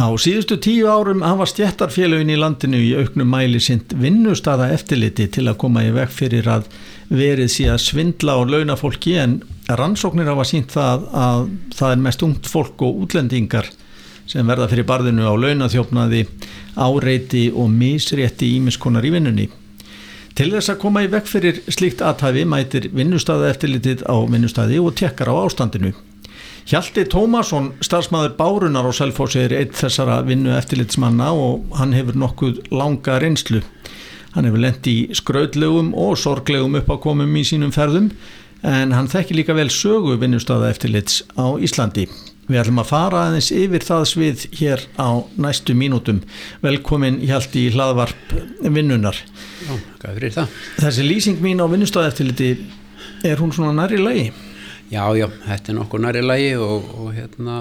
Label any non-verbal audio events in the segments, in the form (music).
Á síðustu tíu árum hafa stjættarfélagin í landinu í auknum mæli sint vinnustada eftirliti til að koma í veg fyrir að verið sé að svindla á launafólki en rannsóknir hafa sínt það að það er mest ungt fólk og útlendingar sem verða fyrir barðinu á launathjófnaði, áreiti og misrétti ímiskonar í vinnunni. Til þess að koma í veg fyrir slíkt aðtæfi mætir vinnustada eftirlitið á vinnustadi og tekkar á ástandinu. Hjalti Tómasson, starfsmæður Bárunar á Selfossi er eitt þessara vinnu eftirlitsmanna og hann hefur nokkuð langa reynslu. Hann hefur lendi í skraudlegum og sorglegum uppákomum í sínum ferðum en hann þekki líka vel sögu vinnustada eftirlits á Íslandi. Við ætlum að fara aðeins yfir það svið hér á næstu mínútum. Velkomin Hjalti í hlaðvarp vinnunar. Já, hvað fyrir það? Þessi lýsing mín á vinnustada eftirliti, er hún svona nærri lagi? Já, já, þetta er nokkur næri lægi og, og hérna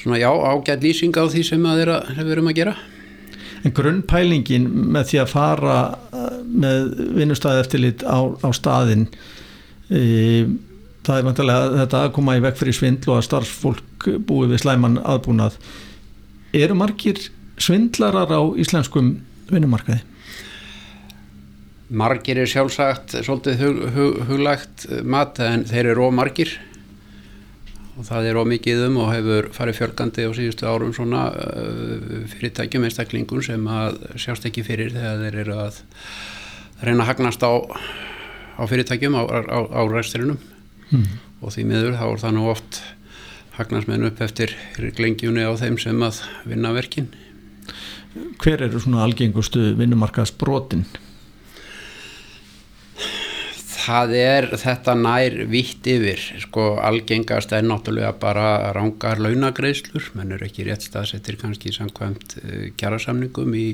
svona já, ágætt lýsing á því sem að við erum að gera. En grunnpælingin með því að fara uh, með vinnustæði eftirlit á, á staðin e, það er vantilega þetta að koma í vekk fyrir svindl og að starfsfólk búið við slæman aðbúnað eru margir svindlarar á íslenskum vinnumarkaði? Margir er sjálfsagt svolítið hug, hug, huglagt mat en þeir eru ómargir og það er ómikið um og hefur farið fjölgandi á síðustu árum svona uh, fyrirtækjum einstaklingum sem að sjást ekki fyrir þegar þeir eru að reyna að hagnast á, á fyrirtækjum á, á, á ræsturinnum mm. og því miður þá er það nú oft hagnast menn upp eftir glengjunni á þeim sem að vinna verkin Hver eru svona algengustu vinnumarkaðsbrotin? Það er þetta nær vitt yfir sko algengast er náttúrulega bara rángar launagreislur menn er ekki rétt staðsettir kannski samkvæmt uh, kjærasamningum í,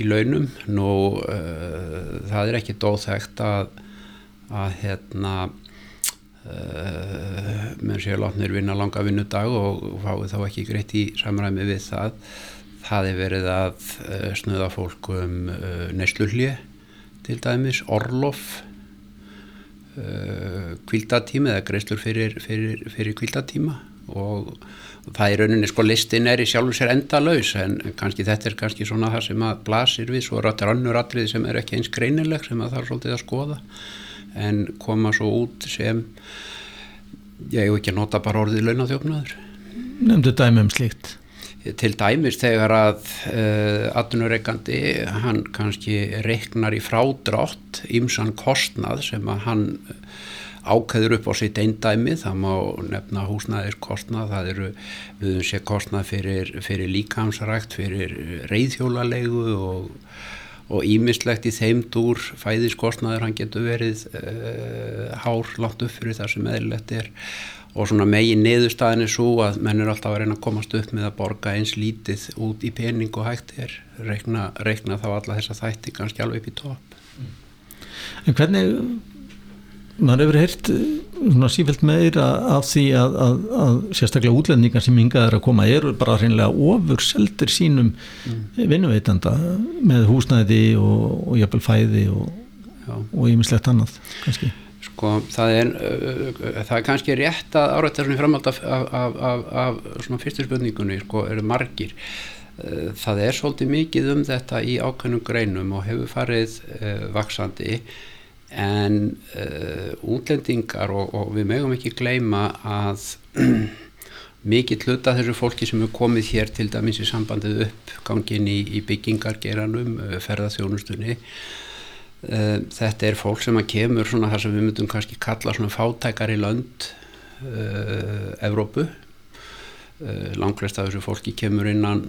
í launum. Nú uh, það er ekki dóþægt að að hérna uh, menn séu látnir vinna langa vinnudag og fáið þá ekki greitt í samræmi við það. Það er verið að snuða fólk um neysluhlið til dæmis, orlof kvildatíma uh, eða greiðslur fyrir, fyrir, fyrir kvildatíma og það er rauninni sko listin er í sjálfur sér enda laus en kannski þetta er kannski svona það sem að blasir við. Svo rættir annur atrið sem er ekki eins greinileg sem að það er svolítið að skoða en koma svo út sem ég hef ekki nota bara orðið launathjófnaður Nefndu dæmi um slíkt til dæmis þegar að uh, eh, atvinnureikandi hann kannski reiknar í frádrátt ímsan kostnað sem að hann ákveður upp á sitt einn dæmi, það má nefna húsnæðir kostnað, það eru við sé kostnað fyrir, fyrir líkamsarækt, fyrir reyðhjólalegu og og ímislegt í þeim dúr. Fæðiskostnaður hann getur verið uh, hár langt upp fyrir það sem eðlilegt er og svona megin neðurstaðin er svo að menn er alltaf að reyna að komast upp með að borga eins lítið út í pening og hægt er. Reikna, reikna þá alla þessa þætti kannski alveg upp í topp. En hvernig maður hefur heyrt svona sífælt meira af því að, að, að sérstaklega útlendingar sem yngað er að koma eru bara hreinlega ofur seldir sínum mm. vinnuveitanda með húsnæði og, og jafnvel fæði og ímislegt annað kannski Sko, það, er, uh, það er kannski rétt að árætta svona framhald af, af, af, af svona fyrstur spurningunni, sko, eru margir. Uh, það er svolítið mikið um þetta í ákveðnum greinum og hefur farið uh, vaksandi en uh, útlendingar og, og við mögum ekki gleyma að (clears throat) mikið hluta þessu fólki sem er komið hér til dæmis í sambandið upp gangin í, í byggingargeranum, ferðarþjónustunni Eh, þetta er fólk sem að kemur svona þar sem við myndum kannski kalla svona fátækar í lönd uh, Evrópu. Uh, langlegst af þessu fólki kemur innan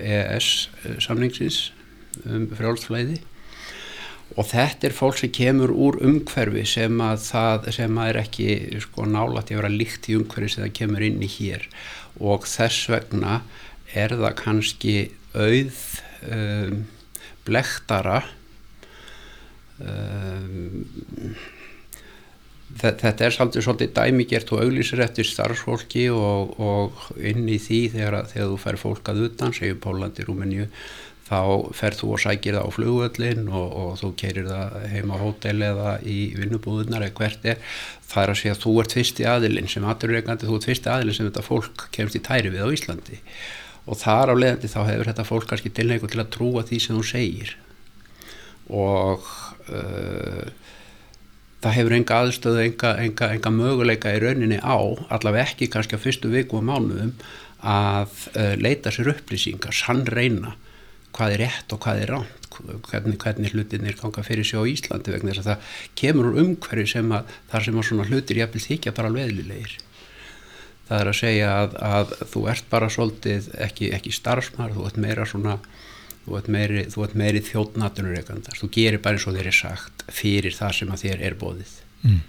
EES samningsins um frjálfsflæði og þetta er fólk sem kemur úr umhverfi sem að það sem að er ekki sko nálat í að vera líkt í umhverfi sem það kemur inn í hér. Og þess vegna er það kannski auð um, blektara um, þetta er svolítið, svolítið dæmigert og auglísir eftir starfsfólki og, og inn í því þegar, þegar þú fær fólk að utan, segjum Pólandi, Rúmeníu þá ferð þú og sækir það á flugvöllin og, og þú keirir það heima á hótel eða í vinnubúðunar eða hvert er. Það er að segja að þú ert fyrsti aðilinn sem aðurreikandi, þú ert fyrsti aðilinn sem þetta fólk kemst í tæri við á Íslandi. Og þar á leðandi þá hefur þetta fólk kannski tilneiku til að trúa því sem þú segir og uh, það hefur enga aðstöðu, enga, enga, enga möguleika í rauninni á, allavega ekki kannski á fyrstu viku og mánuðum að uh, leita sér upplýsingar, sann reyna hvað er rétt og hvað er ránt hvernig, hvernig hlutinir ganga fyrir sig á Íslandi vegna þess að það kemur úr umhverju sem að þar sem að svona hlutir jafnvel þykja bara veðlilegir það er að segja að, að þú ert bara svolítið ekki, ekki starfsmar, þú ert meira svona þú ert meiri, meiri þjóttnatunur þú gerir bara eins og þér er sagt fyrir það sem að þér er bóðið mm.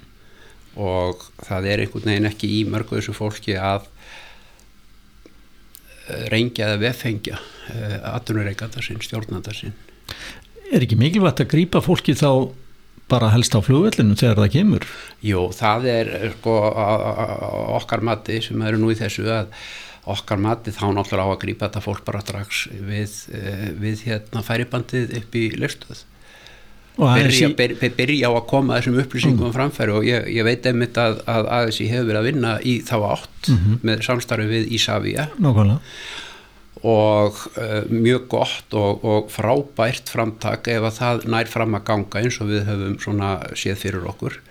og það er einhvern veginn ekki í mörgu þessu fólki að reyngja eða veffengja eh, atvinnureikandar sinn, stjórnandar sinn Er ekki mikilvægt að grýpa fólki þá bara helst á flugvellinu þegar það kemur? Jú, það er sko, okkar mati sem eru nú í þessu að okkar mati þá náttúrulega á að grýpa þetta fólk bara strax við, eh, við hérna færibandið upp í löstuð byrja, byrja, byrja á að koma þessum upplýsingum mm. framfæri og ég, ég veit einmitt að, að ASI hefur verið að vinna í þá átt mm -hmm. með samstarfi við Ísafía og uh, mjög gott og, og frábært framtak ef að það nær fram að ganga eins og við höfum svona séð fyrir okkur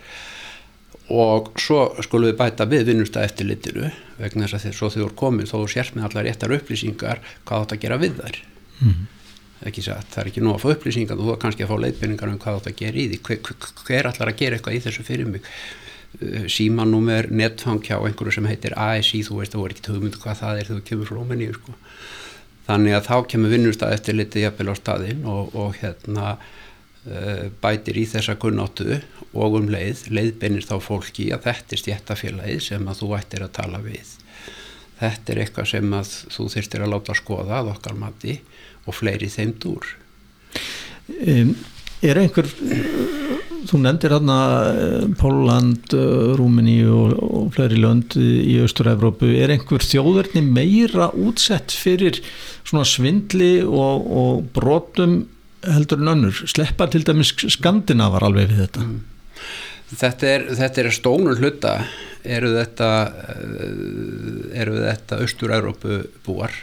og svo skulum við bæta við vinnumstað eftir litinu vegna þess að þess að þú er komin þó þú sérst með allar réttar upplýsingar hvað átt að gera við þær. Mm -hmm ekki satt, það er ekki nú að fá upplýsingar þú er kannski að fá leiðbyrningar um hvað þetta gerir í því. Hver, hver, allar að gera eitthvað í þessu fyrir mig? Uh, símanúmer netfang hjá einhverju sem heitir ASI þú veist, þú er ekki tögmyndu hvað það er þegar þú kemur frá menni sko. þannig að þá kemur vinnustað eftir litið jafnvel á staðinn og, og hérna bætir í þessa kunnáttu og um leið, leiðbyrnir þá fólki að þetta er stjættafélagi sem að þú ættir að tala við. Þetta er eitthvað sem að þú þurftir að láta skoða að okkar mati og fleiri þeim dúr. Um, Er einhver þú nefndir hérna Póland, eh, Rúmini og, og fleiri lönd í Östur-Európu er einhver þjóðverðni meira útsett fyrir svona svindli og, og brotum heldur en önnur, sleppa til dæmis Skandinavar alveg við þetta. Mm. Þetta er, þetta er stónur hluta. Eru þetta eh, eru þetta Östur-Európu búar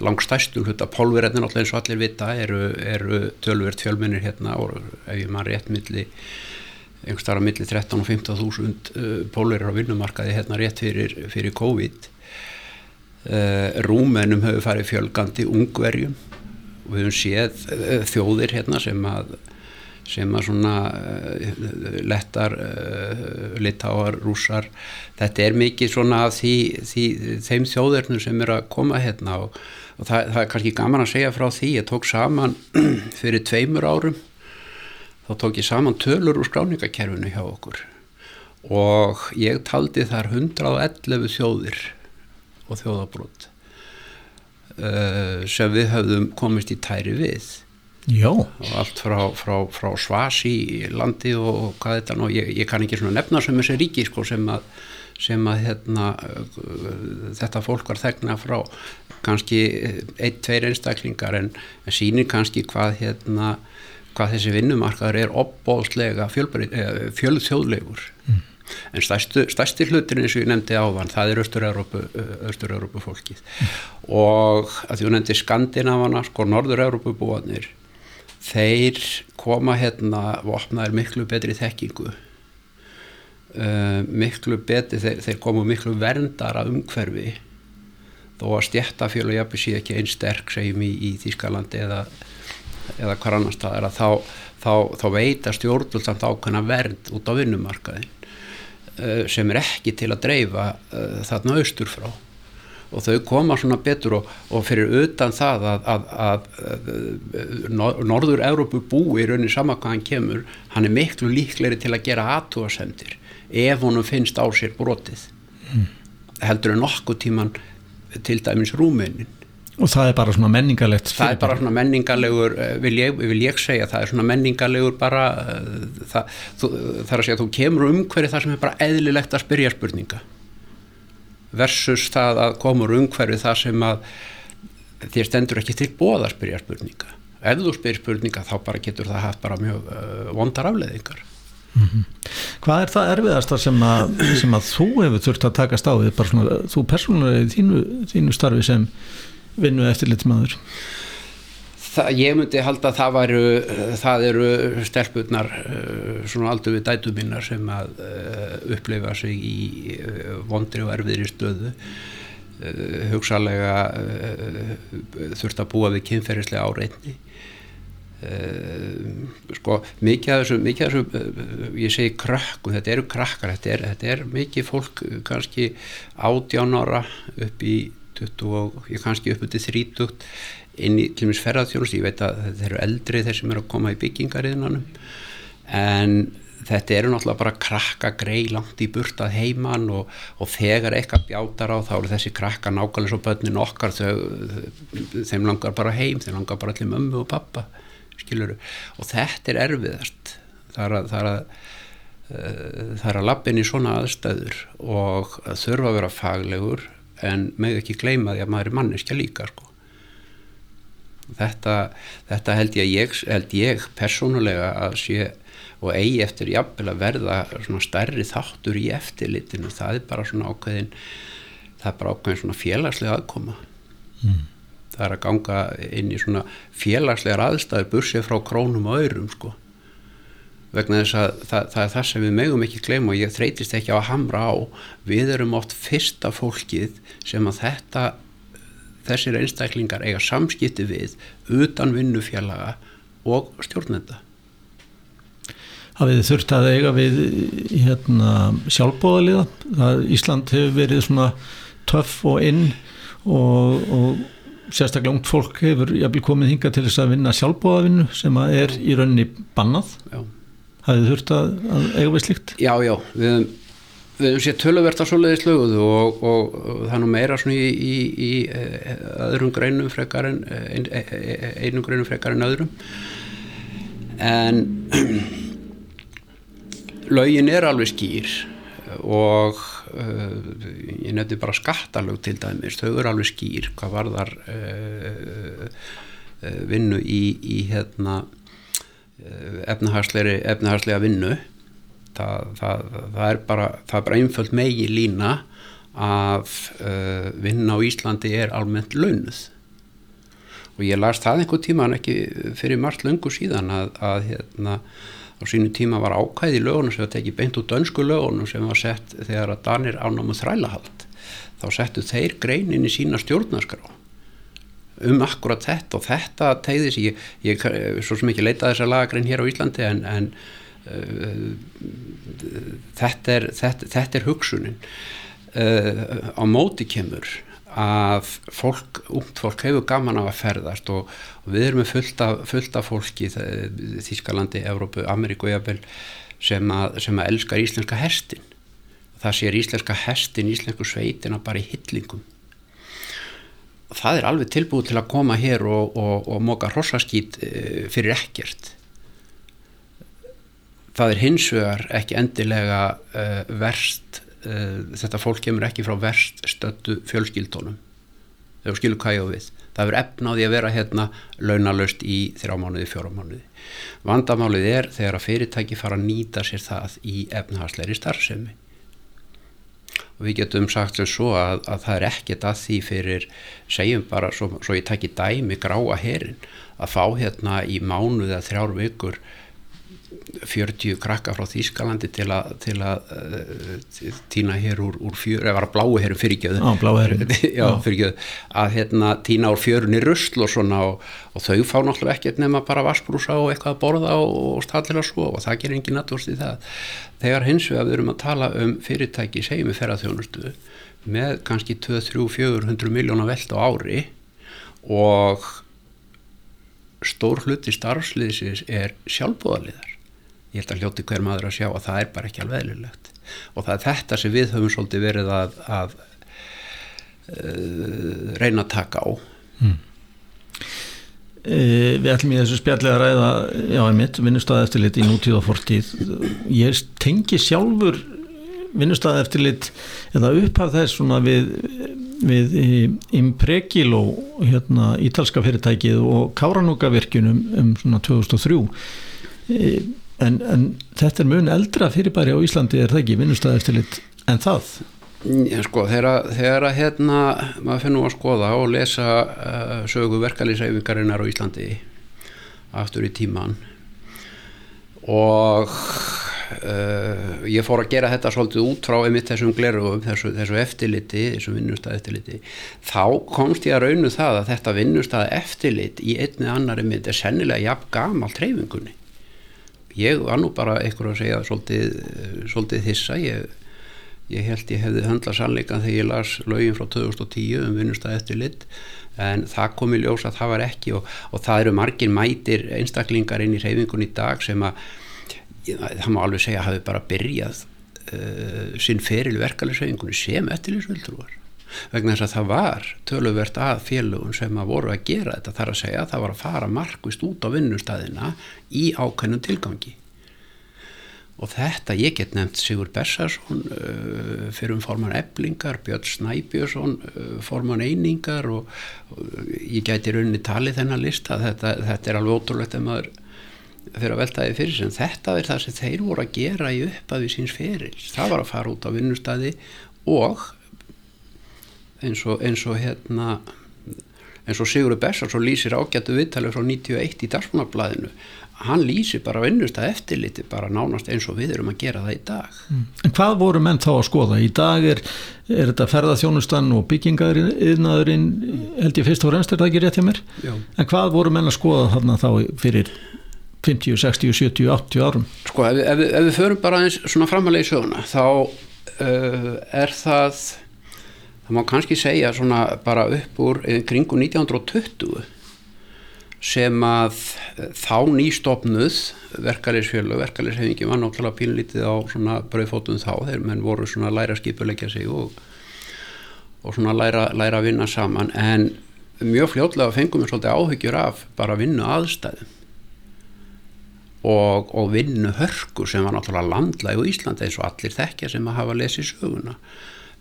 langstæstum hluta. Pólverðin alltaf eins og allir vita eru, eru tölverð fjölminir hérna og ef ég maður rétt milli einhver starf milli 13 og 15 þúsund uh, pólverðir á vinnumarkaði hérna rétt fyrir, fyrir COVID. Uh, Rúmenum hefur farið fjölgandi ungverjum og við höfum séð uh, þjóðir hérna sem að sem að svona uh, lettar, uh, litáar, rúsar þetta er mikið svona því, því, þeim þjóðurnum sem er að koma hérna og og það, það er kannski gaman að segja frá því ég tók saman (clears throat) fyrir tveimur árum þá tók ég saman tölur úr skráningakerfinu hjá okkur og ég taldi þar 111 þjóðir og þjóðabrútt uh, eh, sem við höfðum komist í tæri við Já. og allt frá, frá, frá Svasi í landi og hvað þetta og ég, ég kann ekki svona nefna sem þessi ríki sko, sem að, sem að hérna, þetta fólk var þegna frá kannski ein, tveir einstaklingar en, en sínir kannski hvað hérna hvað þessi vinnumarkaður er opbóðslega eh, fjölþjóðlegur mm. En stærstu, stærsti hlutin eins og ég nefndi ávan, það er Östur-Európu fólkið mm. og að þú nefndi Skandinavana, sko Norður-Európu búanir þeir koma hérna og opnaður miklu betri þekkingu. Uh, miklu betri, þeir, þeir komu miklu verndara umhverfi. Þó að stjættafjölu jafnveg sé ekki einn sterk segjum í, í Þískalandi eða, eða hvar annar staðar að þá, þá, þá veita stjórnvöld samt ákveðna vernd út á vinnumarkaðin uh, sem er ekki til að dreifa uh, þarna austur frá og þau koma svona betur og, og fyrir utan það að, að, að, að Norður Európu búi í raunin sama hvað hann kemur. Hann er miklu líkleri til að gera aðtúasendir ef honum finnst á sér brotið. Mm. heldur en nokkuð tíman til dæmis rúmenin og það er bara svona menningarlegt það er bara svona menningarlegur eh, vil ég, vil ég segja, það er svona menningarlegur bara eh, það, þú, það er að segja þú kemur um hverju það sem er bara eðlilegt að spyrja spurninga versus það að komur um hverju það sem að þér stendur ekki til bóða að spyrja spurninga. Ef þú spyrir spurninga þá bara getur það haft bara mjög uh, vondar afleðingar mm -hmm. Hvað er það erfiðasta sem að, sem að þú hefur þurft að takast á því svona, þú persónulega í þínu, þínu starfi sem vinnu eftir litmaður Það, ég myndi halda að það væru það eru stelpunar uh, svona aldur við dætu minnar sem að uh, uppleifa sig í uh, vondri og erfiðri stöðu. Hugsalega þurft að búa við kynferðislega áreitni. Sko mikið af þessu, mikið af þessu ég segi krakku, þetta eru krakkar þetta er, þetta er mikið fólk kannski átján ára upp í 20, kannski upp til 30 inn í til og meins ferðarþjónust, ég veit að þetta eru eldri þeir sem eru að koma í byggingariðnanum en þetta eru náttúrulega bara krakka grei langt í burtað heiman og, og þegar eitthvað bjátar á þá eru þessi krakka nákvæmlega svo bönnin okkar. Þau, þeim langar bara heim, þeim langar bara allir mömmu og pappa skiluru, og þetta er erfiðast. Það er að það er að, það er að lappin í svona aðstæður og þurfa að vera faglegur en með ekki gleyma því að maður er manneskja líka sko. Þetta, þetta held ég, ég held ég persónulega að sé og eigi eftir jafnvel að verða svona stærri þáttur í eftirlitinu. Það er bara svona ákveðin það er bara ákveðin svona félagslega aðkoma. Mm. það er að ganga inn í svona félagslegar aðstæður bursið frá krónum og öðrum sko vegna þess að það, það er það sem við megum ekki gleyma og ég þreytist ekki á að hamra á. Við erum oft fyrsta fólkið sem að þetta þessir einstaklingar eiga samskipti við utan vinnufélaga og stjórnenda. Hafið þurft að eiga við hérna, sjálfbóðaliða Ísland hefur verið svona töff og inn og, og sérstaklega ungt fólk hefur jafnvel komið hinga til þess að vinna sjálfbóðavinnu sem er í rauninni bannað? Já. Hafið þurft að, að eiga við slikt? Já, já, við við hefum séð töluvert að svoleiðis löguðu og, og, og það er nú meira svona í, í, í eh, öðrum greinum frekar en ein, einum greinum frekar en öðrum en (clears throat) lögin er alveg skýr og uh, ég nefndi bara skattalög til dæmis, þau eru alveg skýr hvað var þar uh, uh, vinnu í, í hérna efnahagslega vinnu. Það, það, það er bara, bara einföld megi lína að uh, vinna á Íslandi er almennt launuð. Og ég las það einhver tíma en ekki fyrir margt löngu síðan að, að hérna, á sínu tíma var ákvæði lögunum sem var tekið beint úr dönsku lögunum sem var sett þegar að Danir ánámu þrælahald. Þá settu þeir greinin í sína stjórnarskrá um akkurat þetta og þetta tegðis ég, ég svo sem ekki leita þessa lagagrein hér á Íslandi en, en þetta er, þetta, þetta er hugsunin. Uh, á móti kemur að fólk, ungt fólk hefur gaman af að ferðast og, og við erum fullt af, fullt af fólki Þískalandi, Evrópu, Ameríku sem að, sem að elskar íslenska hestin. Það sér íslenska hestin, íslensku sveitina bara í hyllingum það er alveg tilbúið til að koma hér og, og, og móka rossaskýt eh, fyrir ekkert. Það er hins vegar ekki endilega uh, verst uh, þetta fólk kemur ekki frá verst stöttu fjölskyldónum hvað ég á við. Það er efnaði að vera hérna launalöst í þrjá mánuði, fjóra mánuði. Vandamálið er þegar að fyrirtæki fara að nýta sér það í efnahagsleiri starfsemi við getum sagt sem svo að, að það er ekkert að því fyrir segjum bara svo, svo ég takki dæmi gráa herin að fá hérna í mánuði að þrjár vikur 40 krakka frá Þýskalandi til að, til að uh, týna hér úr, úr fjör eða var að bláu hérum fyrirgjöðu að hérna týna úr fjörunni rusl og svona og, og þau fá náttúrulega ekkert nema bara vassbrúsa og eitthvað að borða og, og stallila svo og það gerir engin natúrst í það. Þegar hins vegar við erum að tala um fyrirtæki segjum við ferðarþjónustu með kannski 2-3-400 miljóna veld á ári og stór hluti starfsliðsins er sjálfbúðaliðar ég held að hljóti hver maður að sjá að það er bara ekki alveg eðlilegt. Og það er þetta sem við höfum svolítið verið að, að uh, reyna að taka á. Mm. e, Við ætlum í þessu spjallega ræða já, einmitt, vinnustæði eftirlit í nútíð og fortíð. Ég tengi sjálfur vinnustæði eftirlit eða upphaf þess svona við við Impregilo hérna ítalska fyrirtækið og Káranúkavirkjunum um svona 2003 en, en þetta er mun eldra fyrirbæri á Íslandi er það ekki vinnustæðeftirlit en það? Já, sko, þegar, að hérna maður finnur að skoða og lesa uh, sögu verkalýsæfingarinnar á Íslandi aftur í tíman og uh, ég fór að gera þetta svolítið út frá einmitt þessum glerugum, þessu, þessu eftirliti, þessu vinnustæð eftirliti þá komst ég að raunu það að þetta vinnustæð eftirlit í einni annari mynd er sennilega jafn gamal treyfingunni ég var nú bara eitthvað að segja svolítið, svolítið þissa ég ég held ég hefði höndla sannleikan þegar ég las lögin frá 2010 um vinnustæð eftir lit en það kom í ljós að það var ekki og, og það eru margir mætir einstaklingar inn í reyfingun í dag sem að það má alveg segja hafi bara byrjað uh, sinn feril verkefælisreyfingunni sem eftirlýsvöldrúar vegna þess að það var töluvert að félögum sem að voru að gera þetta. Þar að segja að það var að fara markvist út á vinnustæðina í ákveðnum tilgangi. Og þetta ég get nefnt Sigur Bersarsson uh, fyrir um forman eblingar, Björn Snæbjörnsson uh, forman einingar og, ég gæti rauninni talið þennan lista, þetta, þetta er alveg ótrúlegt að maður fyrir að veltaði fyrir sem þetta er það sem þeir voru að gera í uppaði síns feril, það var að fara út á vinnustæði og eins og, eins og hérna eins og Sigur Bersarsson lýsir ágættu viðtalið frá 91 í dagsmannablaðinu hann lýsi bara vinnust að eftirliti bara nánast eins og við erum að gera það í dag mm. En hvað voru menn þá að skoða? Í dag er, er þetta ferðarþjónustan og byggingaðurinn held ég fyrst og fremst er það ekki rétt hjá mér Já. en hvað voru menn að skoða þarna þá fyrir 50, 60, 70, 80 árum? Sko ef, ef, ef við förum bara eins svona framalega í söguna þá uh, er það það má kannski segja svona bara upp úr kringu 1920 sem að eh, þá nýstofnuð verkefælisfjölu, verkefælishefingi var náttúrulega pínlítið á svona brauðfótum þá þegar menn voru svona að læra að skipulegja sig og, og svona læra, læra að vinna saman. En mjög fljóðlega fengum við svolítið áhyggjur af bara vinnu aðstæðum og, og vinnu hörku sem var náttúrulega landlæg og Íslandi eins og allir þekkja sem að hafa lesið söguna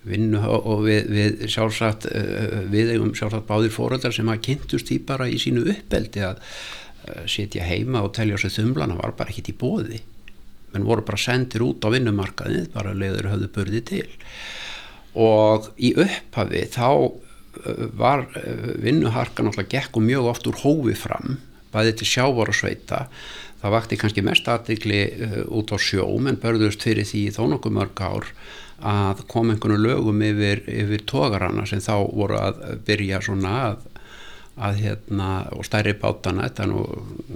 vinnu og við, við sjálfsagt eh, við eigum sjálfsagt báðir fóröldar sem að kynntust í bara í sínu uppeldi að eh, sitja heima og telja sér þumlana var bara ekkit í bóði menn voru bara sendir út á vinnumarkaðið bara leiður höfðu börði til. Og í upphafi þá eh, var vinnuharka náttúrulega gekk og mjög oft úr hófi fram bæði til sjávar og sveita. Það vakti kannski mest aðdegli út á sjó menn börðust fyrir því þó nokkuð mörg ár að koma einhvern lögum yfir, yfir tógarana sem þá voru að byrja svona að, að hérna og stærri bátana þetta er nú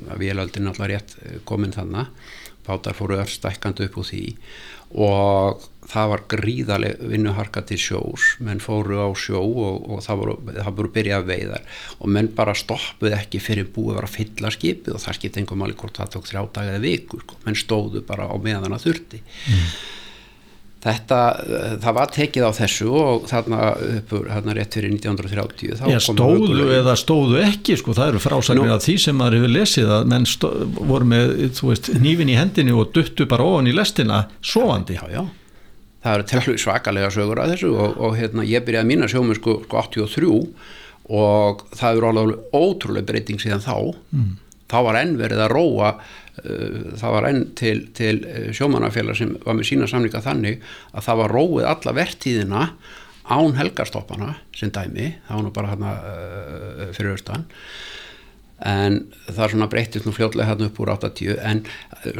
að vélaldi náttúrulega rétt komin þannig bátar fóru öll stækkandi upp úr því. Og það var gríðaleg vinnuharka til sjós menn fóru á sjó og, og það voru, voru byrjað veiðar. Og menn bara stoppuð ekki fyrir búið að fylla skipið og það skipti einhver máli hvort það tók þrjá dag eða vikur menn stóðu bara á meðan að þurfti. Mm þetta, það var tekið á þessu og þarna uppur, þarna rétt fyrir 1930 Já, stóðu eða stóðu ekki, sko, það eru frásagnir að því sem maður hefur lesið að menn stó, voru með, þú veist, nývin í hendinu og duttu bara ofan í lestina sovandi. Já, já, það eru til alveg svakalega sögur að þessu og, og hérna, ég byrjaði að mína sjómið sko, sko 83 og það eru alveg ótrúlega breyting síðan þá mm. þá var enn verið að róa Eh, það var enn til, til eh, sjómanafélag sem var með sína samlinga þannig að það var róið alla vertíðina án helgarstoppana sem dæmi, það var nú bara hérna uh, fyrir austan. En það er svona breytist nú fljóðlega hérna upp úr 80 en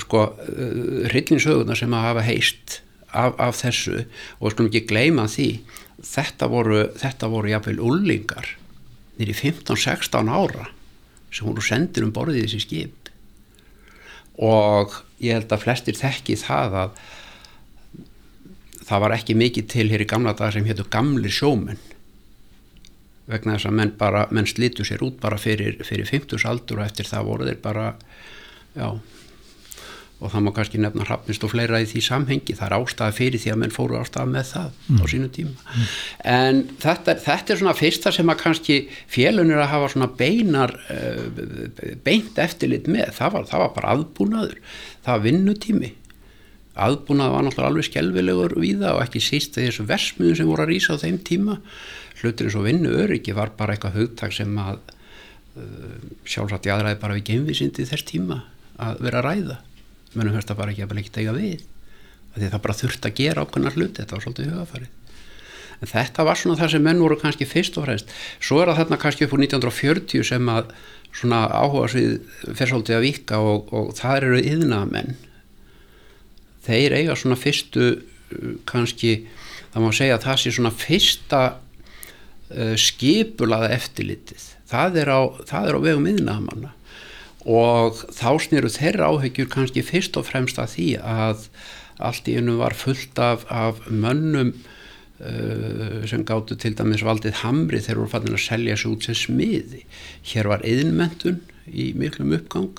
sko uh, hryllinsöguna sem að hafa heist af, af þessu og skulum ekki gleyma því þetta voru, þetta voru jáfnveil ullingar nýri 15-16 ára sem voru sendir um borðið þessi skip og ég held að flestir þekki það að það var ekki mikið til hér í gamla dagar sem héttu gamli sjómenn. Vegna þess að menn, bara, menn slitu sér út bara fyrir, fyrir 50 aldur og eftir það voru þeir bara já og það má kannski nefna hrappnist og fleira í því samhengi, það er ástæða fyrir því að menn fóru ástæða með það mm. á sínu tíma. Mm. en þetta, þetta er svona fyrsta sem að kannski félunir að hafa svona beinar uh, beint eftirlit með, það var, það var bara aðbúnaður, það var vinnutími. Aðbúnað var náttúrulega alveg skelvilegur við það og ekki síst þessu versmiðum sem voru að rýsa á þeim tíma. Hlutir eins og vinnu öryggi var bara eitthvað hugtak sem að uh, sjálfsagt ég aðræði bara við þess tíma að mennum hörst að bara ekki ekki tega við því það bara þurft að gera ákveðnar hluti þetta var svolítið hugafarið en þetta var svona það sem menn voru kannski fyrst og fremst. Svo er það þarna kannski upp úr 1940 sem að svona áhuga svið fer svolítið að vika og, og það eru yðnamenn þeir eiga svona fyrstu uh, kannski það má segja að það sé svona fyrsta uh, skipulaða eftirlitið. Það er á, á vegum yðnamanna og þá snýru þeirra áhyggjur kannski fyrst og fremst að því að allt í ennum var fullt af, af mönnum uh, sem gáttu til dæmis valdið hamri þegar voru fannir að selja sér út sem smiði. Hér var yðinmentun í miklum uppgang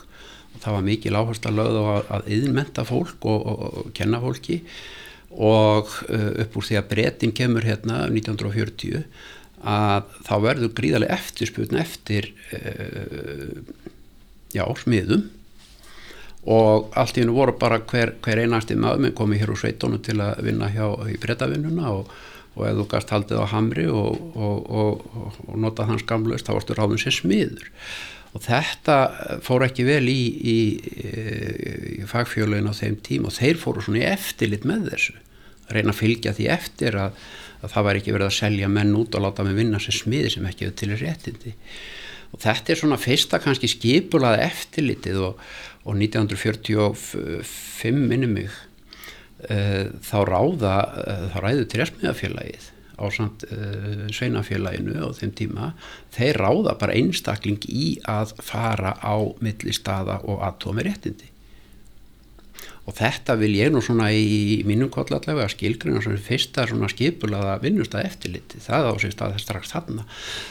og það var mikil áherslu að lögða að yðinmenta fólk og, og, og kenna fólki og uh, upp úr því að breytin kemur hérna 1940 að þá verður gríðarlega eftirsputn eftir uh, já, smiðum og allt í hennu voru bara hver, hver einasti maður með komið hér úr sveitónu til að vinna hjá í breytavinnuna og, og ef þú gast haldið á hamri og, og, og notað hans gamlaust þá varstu ráðum sér smiður. Og þetta fór ekki vel í, í, í fagfjölun á þeim tím og þeir fóru svona í eftirlit með þessu. Að reyna að fylgja því eftir að, að það væri ekki verið að selja menn út og láta mig vinna sér smiði sem ekki hefur til réttindi og þetta er svona fyrsta kannski skipulaði eftirlitið og og 1945 minnum mig uh, þá ráða uh, þá ræðu trefsmiðafélagið á samt uh, sveinafélaginu á þeim tíma, þeir ráða bara einstakling í að fara á milli staða og aðtómi réttindi og þetta vil ég nú svona í mínum kollallega skilgrina svona fyrsta svona skipulaða vinnustað eftirliti, það á sér stað strax þarna,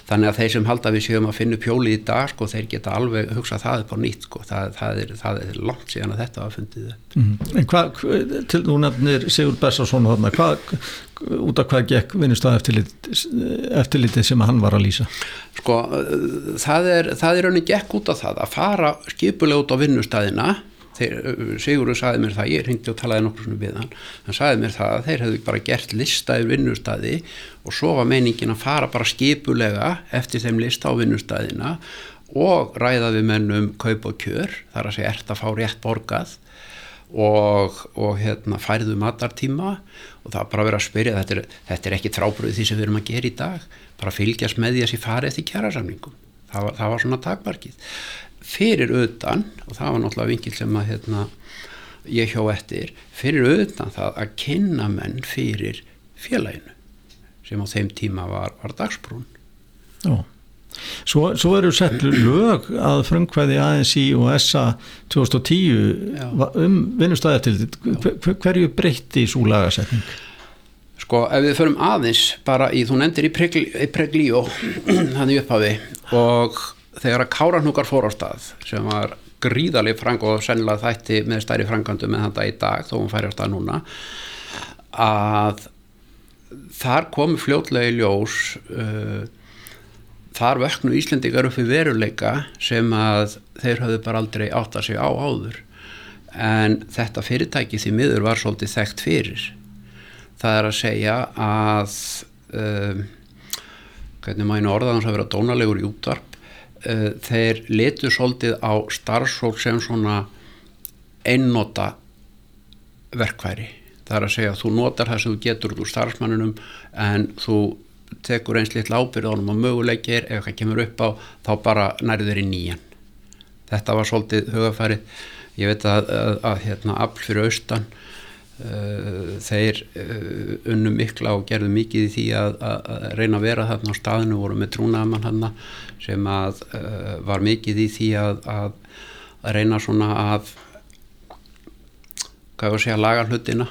þannig að þeir sem halda við séum að finna pjóli í dag sko, þeir geta alveg hugsað það upp á nýtt sko það, það, er, það er langt síðan að þetta hafa fundið. Mm. En hvað, til þú nefnir Sigur Bessarsson þarna, hvað út af hvað gekk vinnustað eftirliti, eftirliti sem hann var að lýsa? Sko, það er það er rauninni gekk út af það að fara skipulega út á vinnustæðina Sigurður saði mér það, ég hindi og talaði nokkur svona við hann, hann saði mér það að þeir hefðu bara gert listaði vinnustadi og svo var meiningin að fara bara skipulega eftir þeim lista á vinnustadina og ræða við mennum kaup og kjör, þar að segja ert að fá rétt borgað og, og hérna, færðu matartíma. Og það bara verið að spyrja, þetta er, þetta er ekki trábröð því sem við erum að gera í dag, bara fylgjast með því að sé farið eftir kjærasamningum, það var, það var svona takmarkið fyrir auðan og það var náttúrulega vingil sem að hérna, ég hjá eftir fyrir auðan það að kynna menn fyrir félaginu sem á þeim tíma var, var dagsbrún Já Svo, svo eru sett lög að frumkvæði ANSI og SA 2010 Já. um vinnustæðar til þetta hverju breytti svo lagasetning? Sko ef við förum aðeins bara í þú nefndir í Preglíó (clears throat) hann í upphafi og þegar að Káranúkar fór á stað sem var gríðalið frang og sennilega þætti með stærri frangandu með þetta í dag þó hún færi á stað núna að þar komi fljótlega í ljós uh, þar vöknu Íslendikar upp í veruleika sem að þeir hafðu bara aldrei átt að segja á áður. En þetta fyrirtæki því miður var svolítið þekkt fyrir. Það er að segja að um, hvernig maður orðaðans að vera dónalegur í útvarp uh, þeir letu svolítið á starfsfólk sem svona einnota verkværi það er að segja að þú notar það sem þú getur úr starfsmannunum en þú tekur eins litla ábyrð á hann og möguleikir ef það kemur upp á þá bara nærður í nýjan þetta var svolítið hugafærið ég veit að, að, að hérna, afl fyrir austan þeir uh, unnum mikla og gerðu mikið í því að, að reyna að vera þarna á staðinu voru með trúnaðamann hann sem að uh, var mikið í því að, að, að reyna svona að hvað var að segja laga hlutina.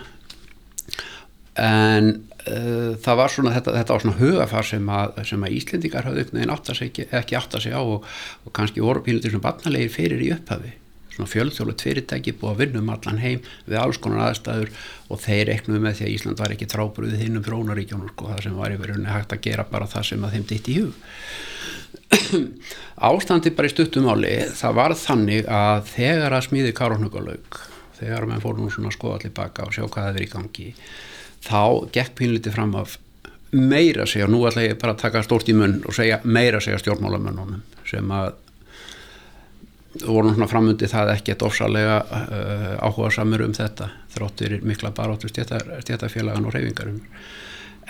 En uh, það var svona þetta, þetta var svona hugafar sem að, sem að Íslendingar hafði ekki, ekki átt að segja á og, og kannski voru pílutir sem barnalegir fyrir í upphafi svona fjöldþjóðlut fyrirtæki búið að vinna um allan heim við alls konar aðstæður og þeir eknuðu með því að Ísland var ekki trábruðið hinn um frónaríkjónur sko, það sem var yfir hægt að gera bara það sem að þeim ditt í hug. Ástandi bara í stuttumáli það var þannig að þegar að smíði Karóknugalög þegar mann fór nú svona að skoða allir baka og sjá hvað það er í gangi þá gekk pínlítið fram af meira segja, nú ætla ég bara að taka stórt í munn og segja meira segja stjórnmálamönnunum sem að voru svona framundi það ekki eitt ofsalega uh, áhuga samur um þetta þróttir mikla baróttu stjætafélagan og reyfingarum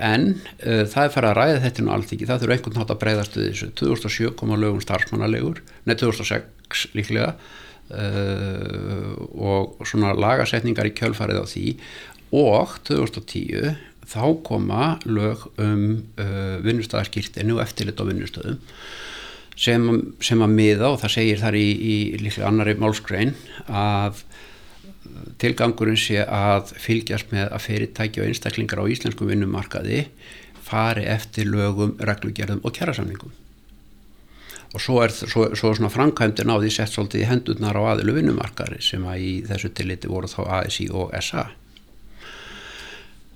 en uh, það er farið að ræða þetta nú allt ekki, það þurfa einhvern nátt að breyðast við þessu. 2007 koma lögum starfsmannalegur nei 2006 líklega uh, og svona lagasetningar í kjölfarið á því. Og 2010 þá koma lög um vinnustæðarskýrtinu og eftirlit á vinnustöðum sem, sem að miða og það segir þar í, í líklega annari málskrein að tilgangurinn sé að fylgjast með að fyrirtæki og einstaklingar á íslensku vinnumarkaði fari eftir lögum, reglugjörðum og kjærasamningum og svo er svo, svo svona framkvæmdinn á því sett svolítið í hendurnar á aðilu vinnumarkari sem að í þessu tilliti voru þá ASI og SA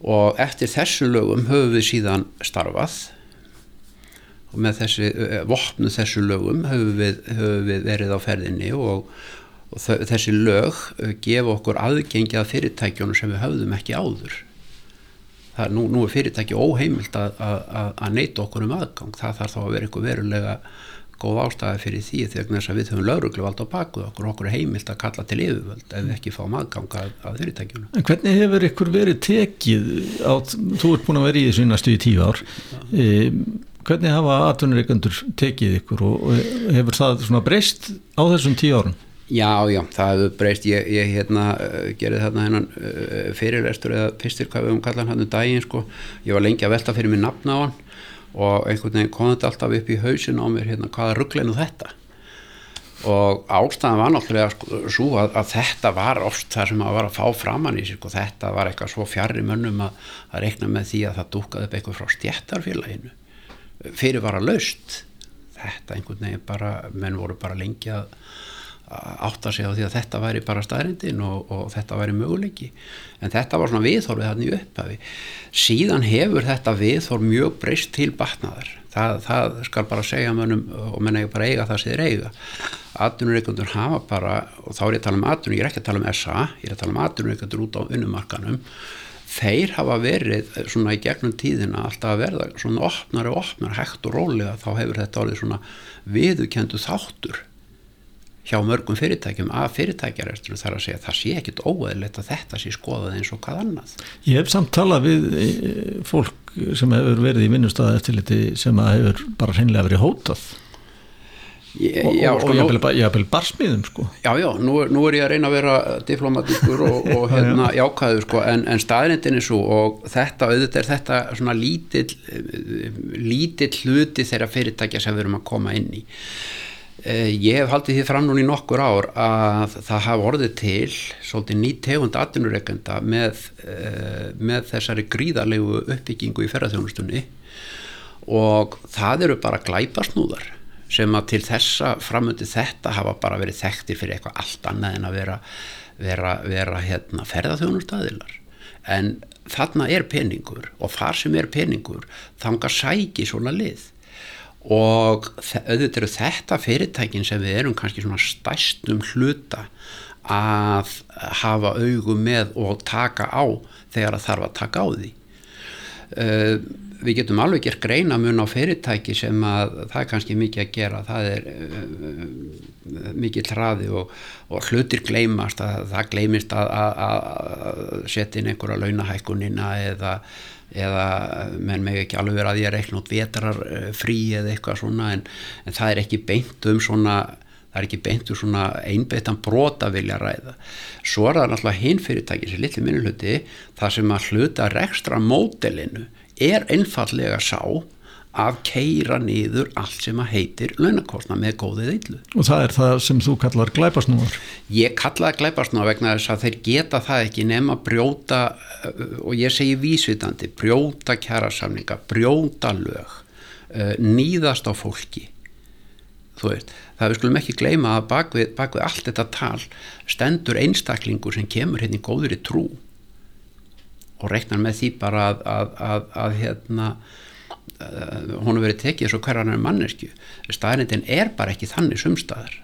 og eftir þessu lögum höfum við síðan starfað og með þessi vopnu þessu lögum höfum við, höfum við verið á ferðinni og, og þessi lög gefa okkur aðgengi að fyrirtækjónu sem við höfðum ekki áður. Það er nú, nú er fyrirtæki óheimilt að, að, að neyta okkur um aðgang. Það þarf þá að vera eitthvað verulega góð ástæði fyrir því þegar þess að við höfum laurugluvald á baku okkur. Okkur heimilt að kalla til yfirvöld ef við ekki fáum aðganga að, að fyrirtækjunum. En hvernig hefur ykkur verið tekið á, þú ert búin að vera í þessu næstu í tíu ár e, hvernig hafa atvinnureikandur tekið ykkur og, hefur það breyst á þessum tíu árun? Já, já, það hefur breyst. Ég, ég hérna, uh, gerði þarna hennan uh, fyrirrestur eða fyrstir hvað við höfum kallað hann um daginn sko, ég var lengi að velta fyrir mig nafna á hann og einhvern veginn kom þetta alltaf upp í hausin á mér hérna hvaða ruggleinu þetta? Og ástæðan var náttúrulega sko, svo að, að þetta var oft það sem að var að fá framann í sig og þetta var eitthvað svo fjarr í mönnum að, að reikna með því að það dúkaði upp eitthvað frá stjættarfélaginu fyrir var að laust. Þetta einhvern veginn bara menn voru bara lengi að átta sig á því að þetta væri bara staðrindin og, og þetta væri möguleiki. En þetta var svona viðhorfið hann í upphafi. Síðan hefur þetta viðhorf mjög breyst til batnaðar. Það, það skal bara segja mönnum og menn ekki bara eiga það sem þeir eiga. Atvinnureikundur hafa bara og þá er ég að tala um atvinnur, ég er ekki að tala um SA ég er að tala um atvinnureikundur út á unnumarkanum þeir hafa verið svona í gegnum tíðina alltaf að verða svona opnar og opnar hægt og rólega þá hefur þetta orðið svona viðukendu þáttur hjá mörgum fyrirtækjum að fyrirtækjarestunum þarf að segja að það sé ekkit óeðlegt að þetta sé skoðað eins og hvað annað. Ég hef samt talað við e, fólk sem hefur verið í vinnustæða eftirliti sem hefur bara hreinlega verið hótað og, já, sko, og ég haf vel barsmiðum sko. Já, já, nú, nú er ég að reyna að vera diplomatíkur og, og hérna jákaður sko en, en staðrindin er svo og þetta, auðvitað er þetta svona lítill lítill hluti þeirra fyrirtækja sem við erum að koma inn í. Eh, ég hef haldið því fram núna í nokkur ár að það hafa orðið til svolítið nýtt tegund atvinnureikenda með, eh, með þessari gríðarlegu uppbyggingu í ferðarþjónustunni og það eru bara glæpasnúðar sem að til þessa framöndi þetta hafa bara verið þekktir fyrir eitthvað allt annað en að vera, vera, vera hérna, ferðarþjónustadilar en þarna er peningur og þar sem er peningur þangar sæki svona lið. Og auðvitað eru þetta fyrirtækin sem við erum kannski svona stæstum hluta að hafa augum með og taka á þegar það þarf að taka á því við getum alveg gert greina mun á fyrirtæki sem að það er kannski mikið að gera. Það er uh, mikið hraði og, og hlutir gleymast. Að það gleymist að, að, að setja inn einhverja launahækkunina eða eða menn með ekki alveg verið að ég reikna út vetrar eh, frí eða eitthvað svona en, en það er ekki beint um svona það er ekki beint um svona einbeittan brota vilja ræða. Svo er það náttúrulega hinn fyrirtæki sem litli minnuhluti það sem að hluta rekstra módelinu er einfallega sá að keira niður allt sem að heitir launakostna með góðið yllu. Og það er það sem þú kallar glæpasnúar? Ég kallaði glæpasnúar vegna þess að þeir geta það ekki nema brjóta, og ég segi vísvitandi, brjóta kjærasamninga, brjóta lög, eh, nýðast á fólki. Þú veist, það við skulum ekki gleyma að bakvið, bakvið allt þetta tal stendur einstaklingur sem kemur hérna í góður í trú og reiknar með því bara að, að, að, að hérna hún verið tekið svo hverjan er mannesku staðrindin er bara ekki þannig sumstaðar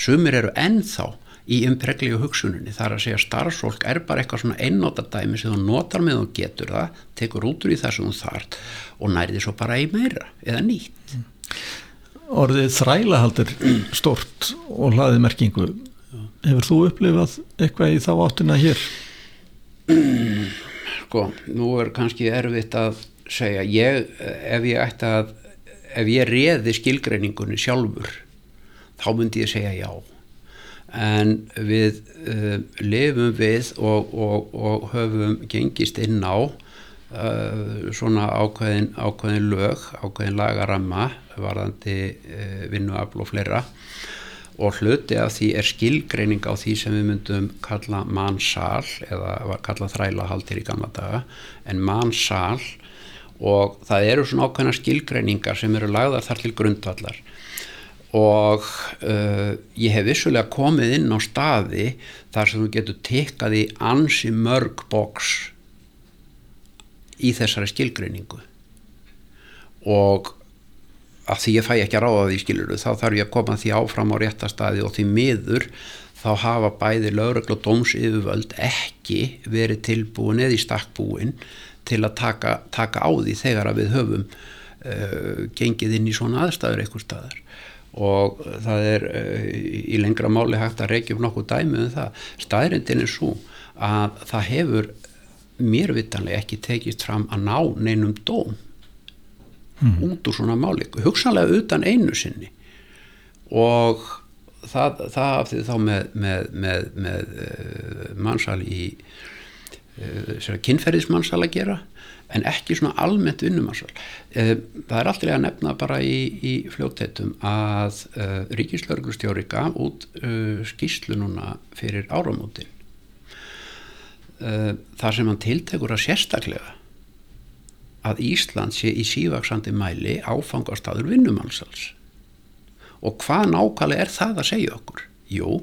sumir eru ennþá í umpreglíu hugsuninni. Þar að segja starfsfólk er bara eitthvað svona einnótardæmi sem þú notar með og getur það tekur út úr í það sem þú þart og nærði svo bara í meira eða nýtt. Orðið þrælahaldir stort og hlaðið merkingu. Hefur þú upplifað eitthvað í þá áttina hér? (clears throat) Sko, nú er kannski erfitt að segja. Ég, ef ég ætti að ef ég reði skilgreiningunni sjálfur þá myndi ég segja já. En við uh, lifum við og, og, og höfum gengist inn á uh, svona ákveðin, ákveðin lög, ákveðin lagaramma varðandi uh, vinnuafl og fleira og hluti af því er skilgreining á því sem við myndum kalla mannsal eða kalla þrælahaldir í gamla daga en mannsal og það eru svona ákveðna skilgreiningar sem eru lagðar þar til grundvallar. Og uh, ég hef vissulega komið inn á staði þar sem þú getur tekkað í ansi mörg boks í þessari skilgreiningu. Og að því ég fæ ekki að ráða því skiluru þá þarf ég að koma því áfram á réttastaði og því miður þá hafa bæði lögregl og dómsiðuvöld ekki verið tilbúin eða í stakkbúin til að taka, taka á því þegar að við höfum uh, gengið inn í svona aðstæður eitthvað staðar. Og það er uh, í lengra máli hægt að reykja um nokkuð dæmi um það. Staðrindin er svo að það hefur mér vitanlega ekki tekist fram að ná neinum dóm mm. út úr svona máli hugsanlega utan einu sinni og það, það af því þá með, með, með, með uh, mannsal í uh, kynferðismannsal að gera en ekki svona almennt vinnumarsal. Eh, það er alltaf að nefna bara í, í fljóttetum að eh, Ríkislauglustjóri gaf út skýslu núna fyrir áramótin uh, þar sem hann tiltekur að sérstaklega að Ísland sé í sívaksandi mæli áfangastadur vinnumansals. Og hvað nákvæmlega er það að segja okkur? Jú,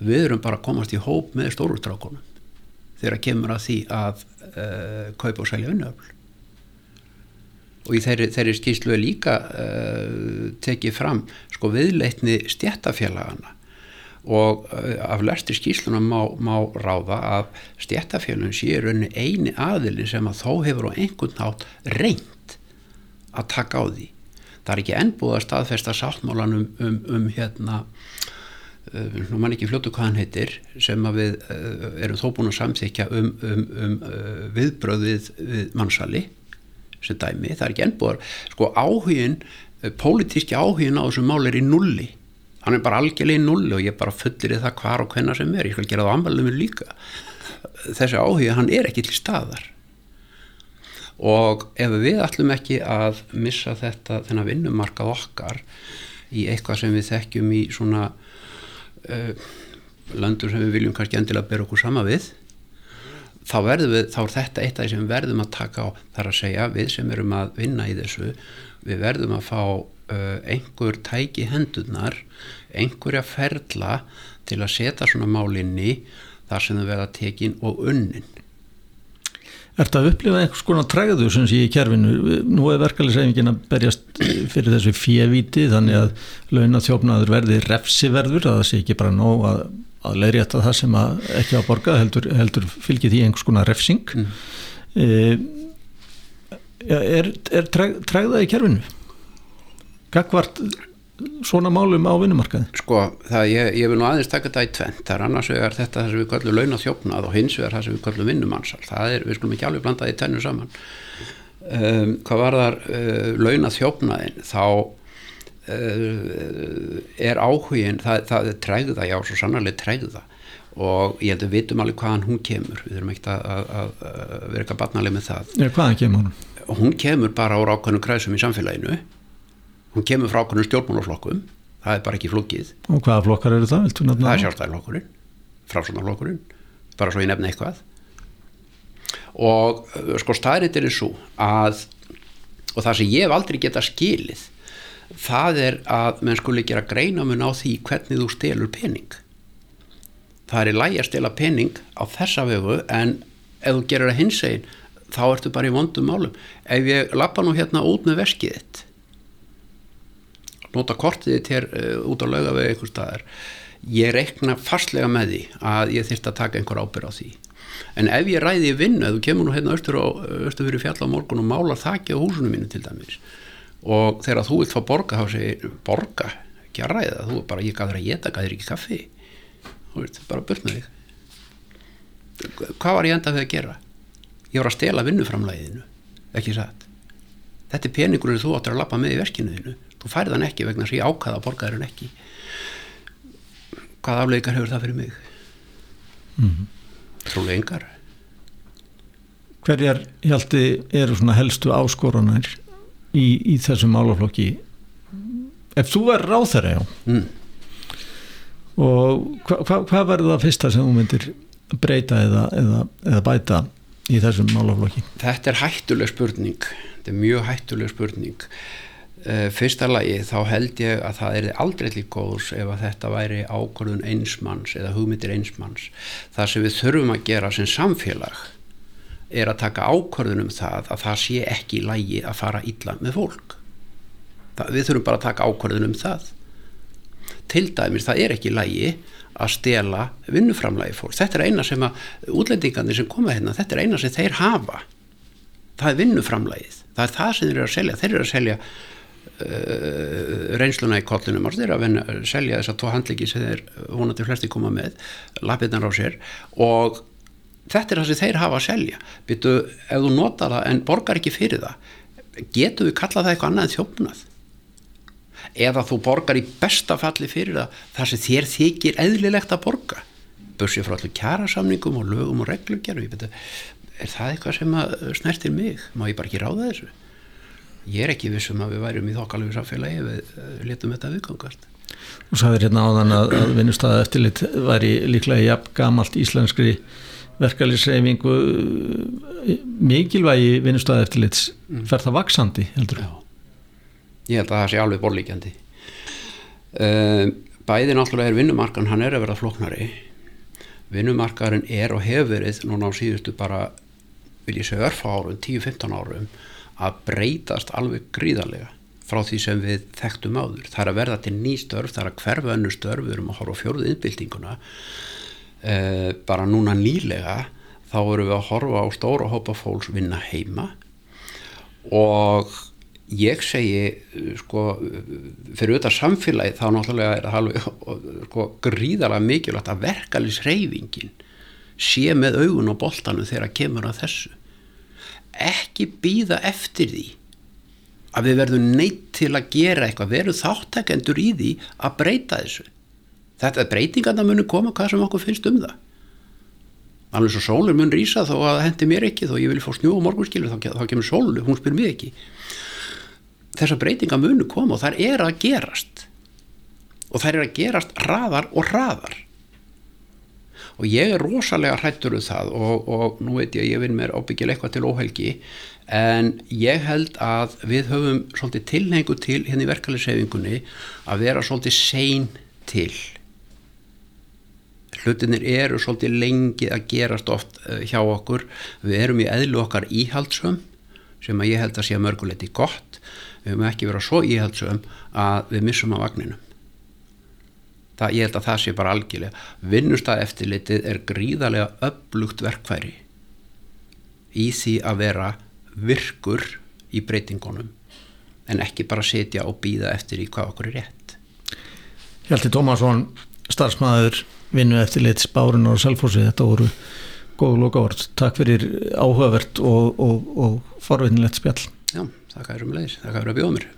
við erum bara að komast í hóp með stórustrákonum þegar kemur að því að uh, kaupa og selja vinnuöfl og í þeirri, þeirri skýrslu er líka uh, tekið fram sko viðleitni stjættafélagana og uh, af lærsti skýrsluna má, má ráða að stjættafélagin sé raunni eini aðilin sem að þó hefur á einhvern nátt reynd að taka á því. Það er ekki ennbúið að staðfesta sáttmálan um, um, um hérna Uh, nú mann ekki fljótu hvað hann heitir sem að við uh, erum þó búin að samþykja um, um, um uh, viðbröð við, mannsali sem dæmi, það er ekki ennbúðar sko áhugin, pólitíski áhugin á þessu mál er í nulli hann er bara algjörlega í nulli og ég bara fullir í það hvar og hvenna sem er, ég skal gera það á anmælum líka. Þessi áhugin, hann er ekki til staðar. Og ef við ætlum ekki að missa þetta þennan vinnumarkað okkar í eitthvað sem við þekkjum í svona uh, landur sem við viljum kannski endilega bera okkur sama við þá verðum við, þá er þetta eitt af því sem verðum að taka á. Þar að segja við sem erum að vinna í þessu við verðum að fá einhver tæki hendunar einhverja ferla til að setja svona málinni þar sem þau verða tekin og unnin Er þetta að upplifa einhvers konar træðu sem sé í kjærfinu? Nú er verkefliðsefingin að berjast fyrir þessu fjevíti þannig að launathjófnaður verði refsiverður, að það sé ekki bara nóg að, að leiðrétta það sem ekki á borga, heldur, heldur fylgir því einhvers konar refsing. Mm. E, er er træða í kjærfinu? Gagvart svona málum á vinnumarkaði? Sko, það, ég, ég vil nú aðeins taka þetta í tvent það er annars vegar þetta sem við kallum launathjófnað og hins vegar það sem við kallum vinnumansal. Það er, við skulum ekki alveg blanda því tennu saman. Um, hvað var þar uh, launathjófnaðin þá uh, er áhugin það, það er træða, já, svo sannarlega træða og ég held að við vitum alveg hvaðan hún kemur. Við þurfum ekkert að, að, að vera eitthvað barnaleg með það. Ja, hvaðan kemur hún? Hún kemur bara á rákvæmum kræsum í samfélaginu hún kemur frá okkur stjórnmálaflokkum. Það er bara ekki flókið. Og hvaða flokkar eru það? það er sjálfstæðarflokkurinn frásonarflokkurinn, bara svo ég nefna eitthvað. Og sko staðriðir er svo að og það sem ég hef aldrei geta skilið það er að menn skuli gera greina mun á því hvernig þú stelur pening. Það er í lægi að stela pening á þessa vegu en ef þú gerir það hins egin þá ertu bara í vondum málum. Ef ég lappa nú hérna út með veskið þitt nota kortið þitt hér uh, út á laugavegi einhver staðar. Ég reikna fastlega með því að ég þyrst að taka einhver ábyrð á því. En ef ég ræði í vinnu, ef þú kemur nú hérna austur, fyrir fjall á morgun og málar þakki á húsunum mínu til dæmis og þegar þú vilt fá borga þá segir borga, ekki að ræða þú bara, ég þér að geta, þér ekki kaffi. Þú veist, bara burt með þig. Hvað var ég enda við að gera? Ég var að stela vinnuframlæðinu ekki satt? Þetta er peningurinn þú áttur að lappa með í verkinu þínu þú færð hann ekki vegna þess að ég ákvaða að borga þér hann ekki. Hvað afleikar hefur það fyrir mig? Mm -hmm. trúlega yngar hverjar hjaldi eru svona helstu áskorunar í, í þessum málaflokki? Ef þú verður ráð þeirra já. Mm. og hvað hva, hva verður það fyrsta sem þú myndir breyta eða, eða, eða bæta í þessum málaflokki? Þetta er hættuleg spurning. Þetta er mjög hættuleg spurning fyrsta lagi þá held ég að það er aldrei lík góðs ef að þetta væri ákvörðun einsmanns eða hugmyndir einsmanns það sem við þurfum að gera sem samfélag er að taka ákvörðun um það að það sé ekki í lagi að fara illa með fólk. Það, við þurfum bara að taka ákvörðun um það. Til dæmis það er ekki í lagi að stela vinnuframlægi fólk. Þetta er eina sem að útlendingarnir sem koma hérna þetta er eina sem þeir hafa. Það er vinnuframlægið það er það sem þeir eru að selja. Þeir eru að selja reynsluna í kollinum þeir eru að selja þess að tvo handliki sem þeir vonandi flesti koma með lapirnar á sér og þetta er það sem þeir hafa að selja. Byttu, ef þú nota það en borgar ekki fyrir það getur við kalla það eitthvað annað en þjófnað? Eða þú borgar í besta falli fyrir það þar sem þér þykir eðlilegt að borga. Börsið frá allir kjærasamningum og lögum og reglugjaru er það eitthvað sem snertir mig? Má ég bara ekki ráða þessu ég er ekki vissum að við værum í þokkalöfu samfélagi við letum þetta viðgangast og sæðir hérna áðan að, að vinnustæða eftirlit væri líklega jafn gamalt íslenskri verkefliðsreyfingu mikilvægi vinnustæða eftirlits mm. fer það vaksandi heldur Já. ég held að það sé alveg borlíkjandi uh, bæði náttúrulega er vinnumarkan hann er að vera floknari vinnumarkaðurinn er og hefur verið núna á síðustu bara vil ég segja örfa árum, 10-15 árum að breytast alveg gríðarlega frá því sem við þekktum áður. Það er að verða til ný störf, það er að hverfa önnu störf, við erum að horfa á fjóruð innbyltinguna eh, bara núna nýlega þá erum við að horfa á stóra hópa fólks vinna heima. Og ég segi sko fyrir auðvitað samfélagi þá náttúrulega er það alveg (laughs) sko, gríðarlega mikilvægt að verkalisreifingin sé með augun á boltanum þegar kemur að þessu ekki býða eftir því að við verðum neitt til að gera eitthvað, veru þáttakendur í því að breyta þessu. Þetta er breytingarna muni koma hvað sem okkur finnst um það. Alveg svo sólur mun rýsa þó að hendi mér ekki þó ég vil fá snjú og morgunskilur þá, þá kemur sólu, hún spyr mér ekki. Þessar breytingar muni koma og þar er að gerast. Og þær er að gerast raðar og raðar og ég er rosalega hrættur um það og, og nú veit ég að ég vinn mér ábyggilega eitthvað til óhelgi en ég held að við höfum svolítið tilhengu til hérna í verkefliðsefingunni að vera svolítið sein til. Hlutinir eru svolítið lengi að gerast oft eh, hjá okkur. Við erum í eðlu okkar íhaldsum sem að ég held að sé mörguleiti gott. Við höfum ekki verið svo íhaldsum að við missum á vagninum það, ég held að það sé bara algjörlega. Vinnustæð eftirlitið er gríðarlega upplugt verkfæri í því að vera virkur í breytingunum en ekki bara setja og býða eftir í hvað okkur er rétt. Hjalti Tómasson starfsmæður vinnu eftirlits Bárun og Selfossi, þetta voru góð lókavart, takk fyrir áhugavert og, og, og forvinnilegt spjall. Já, þakka fyrir um leiðis, þakka fyrir að bjóða mér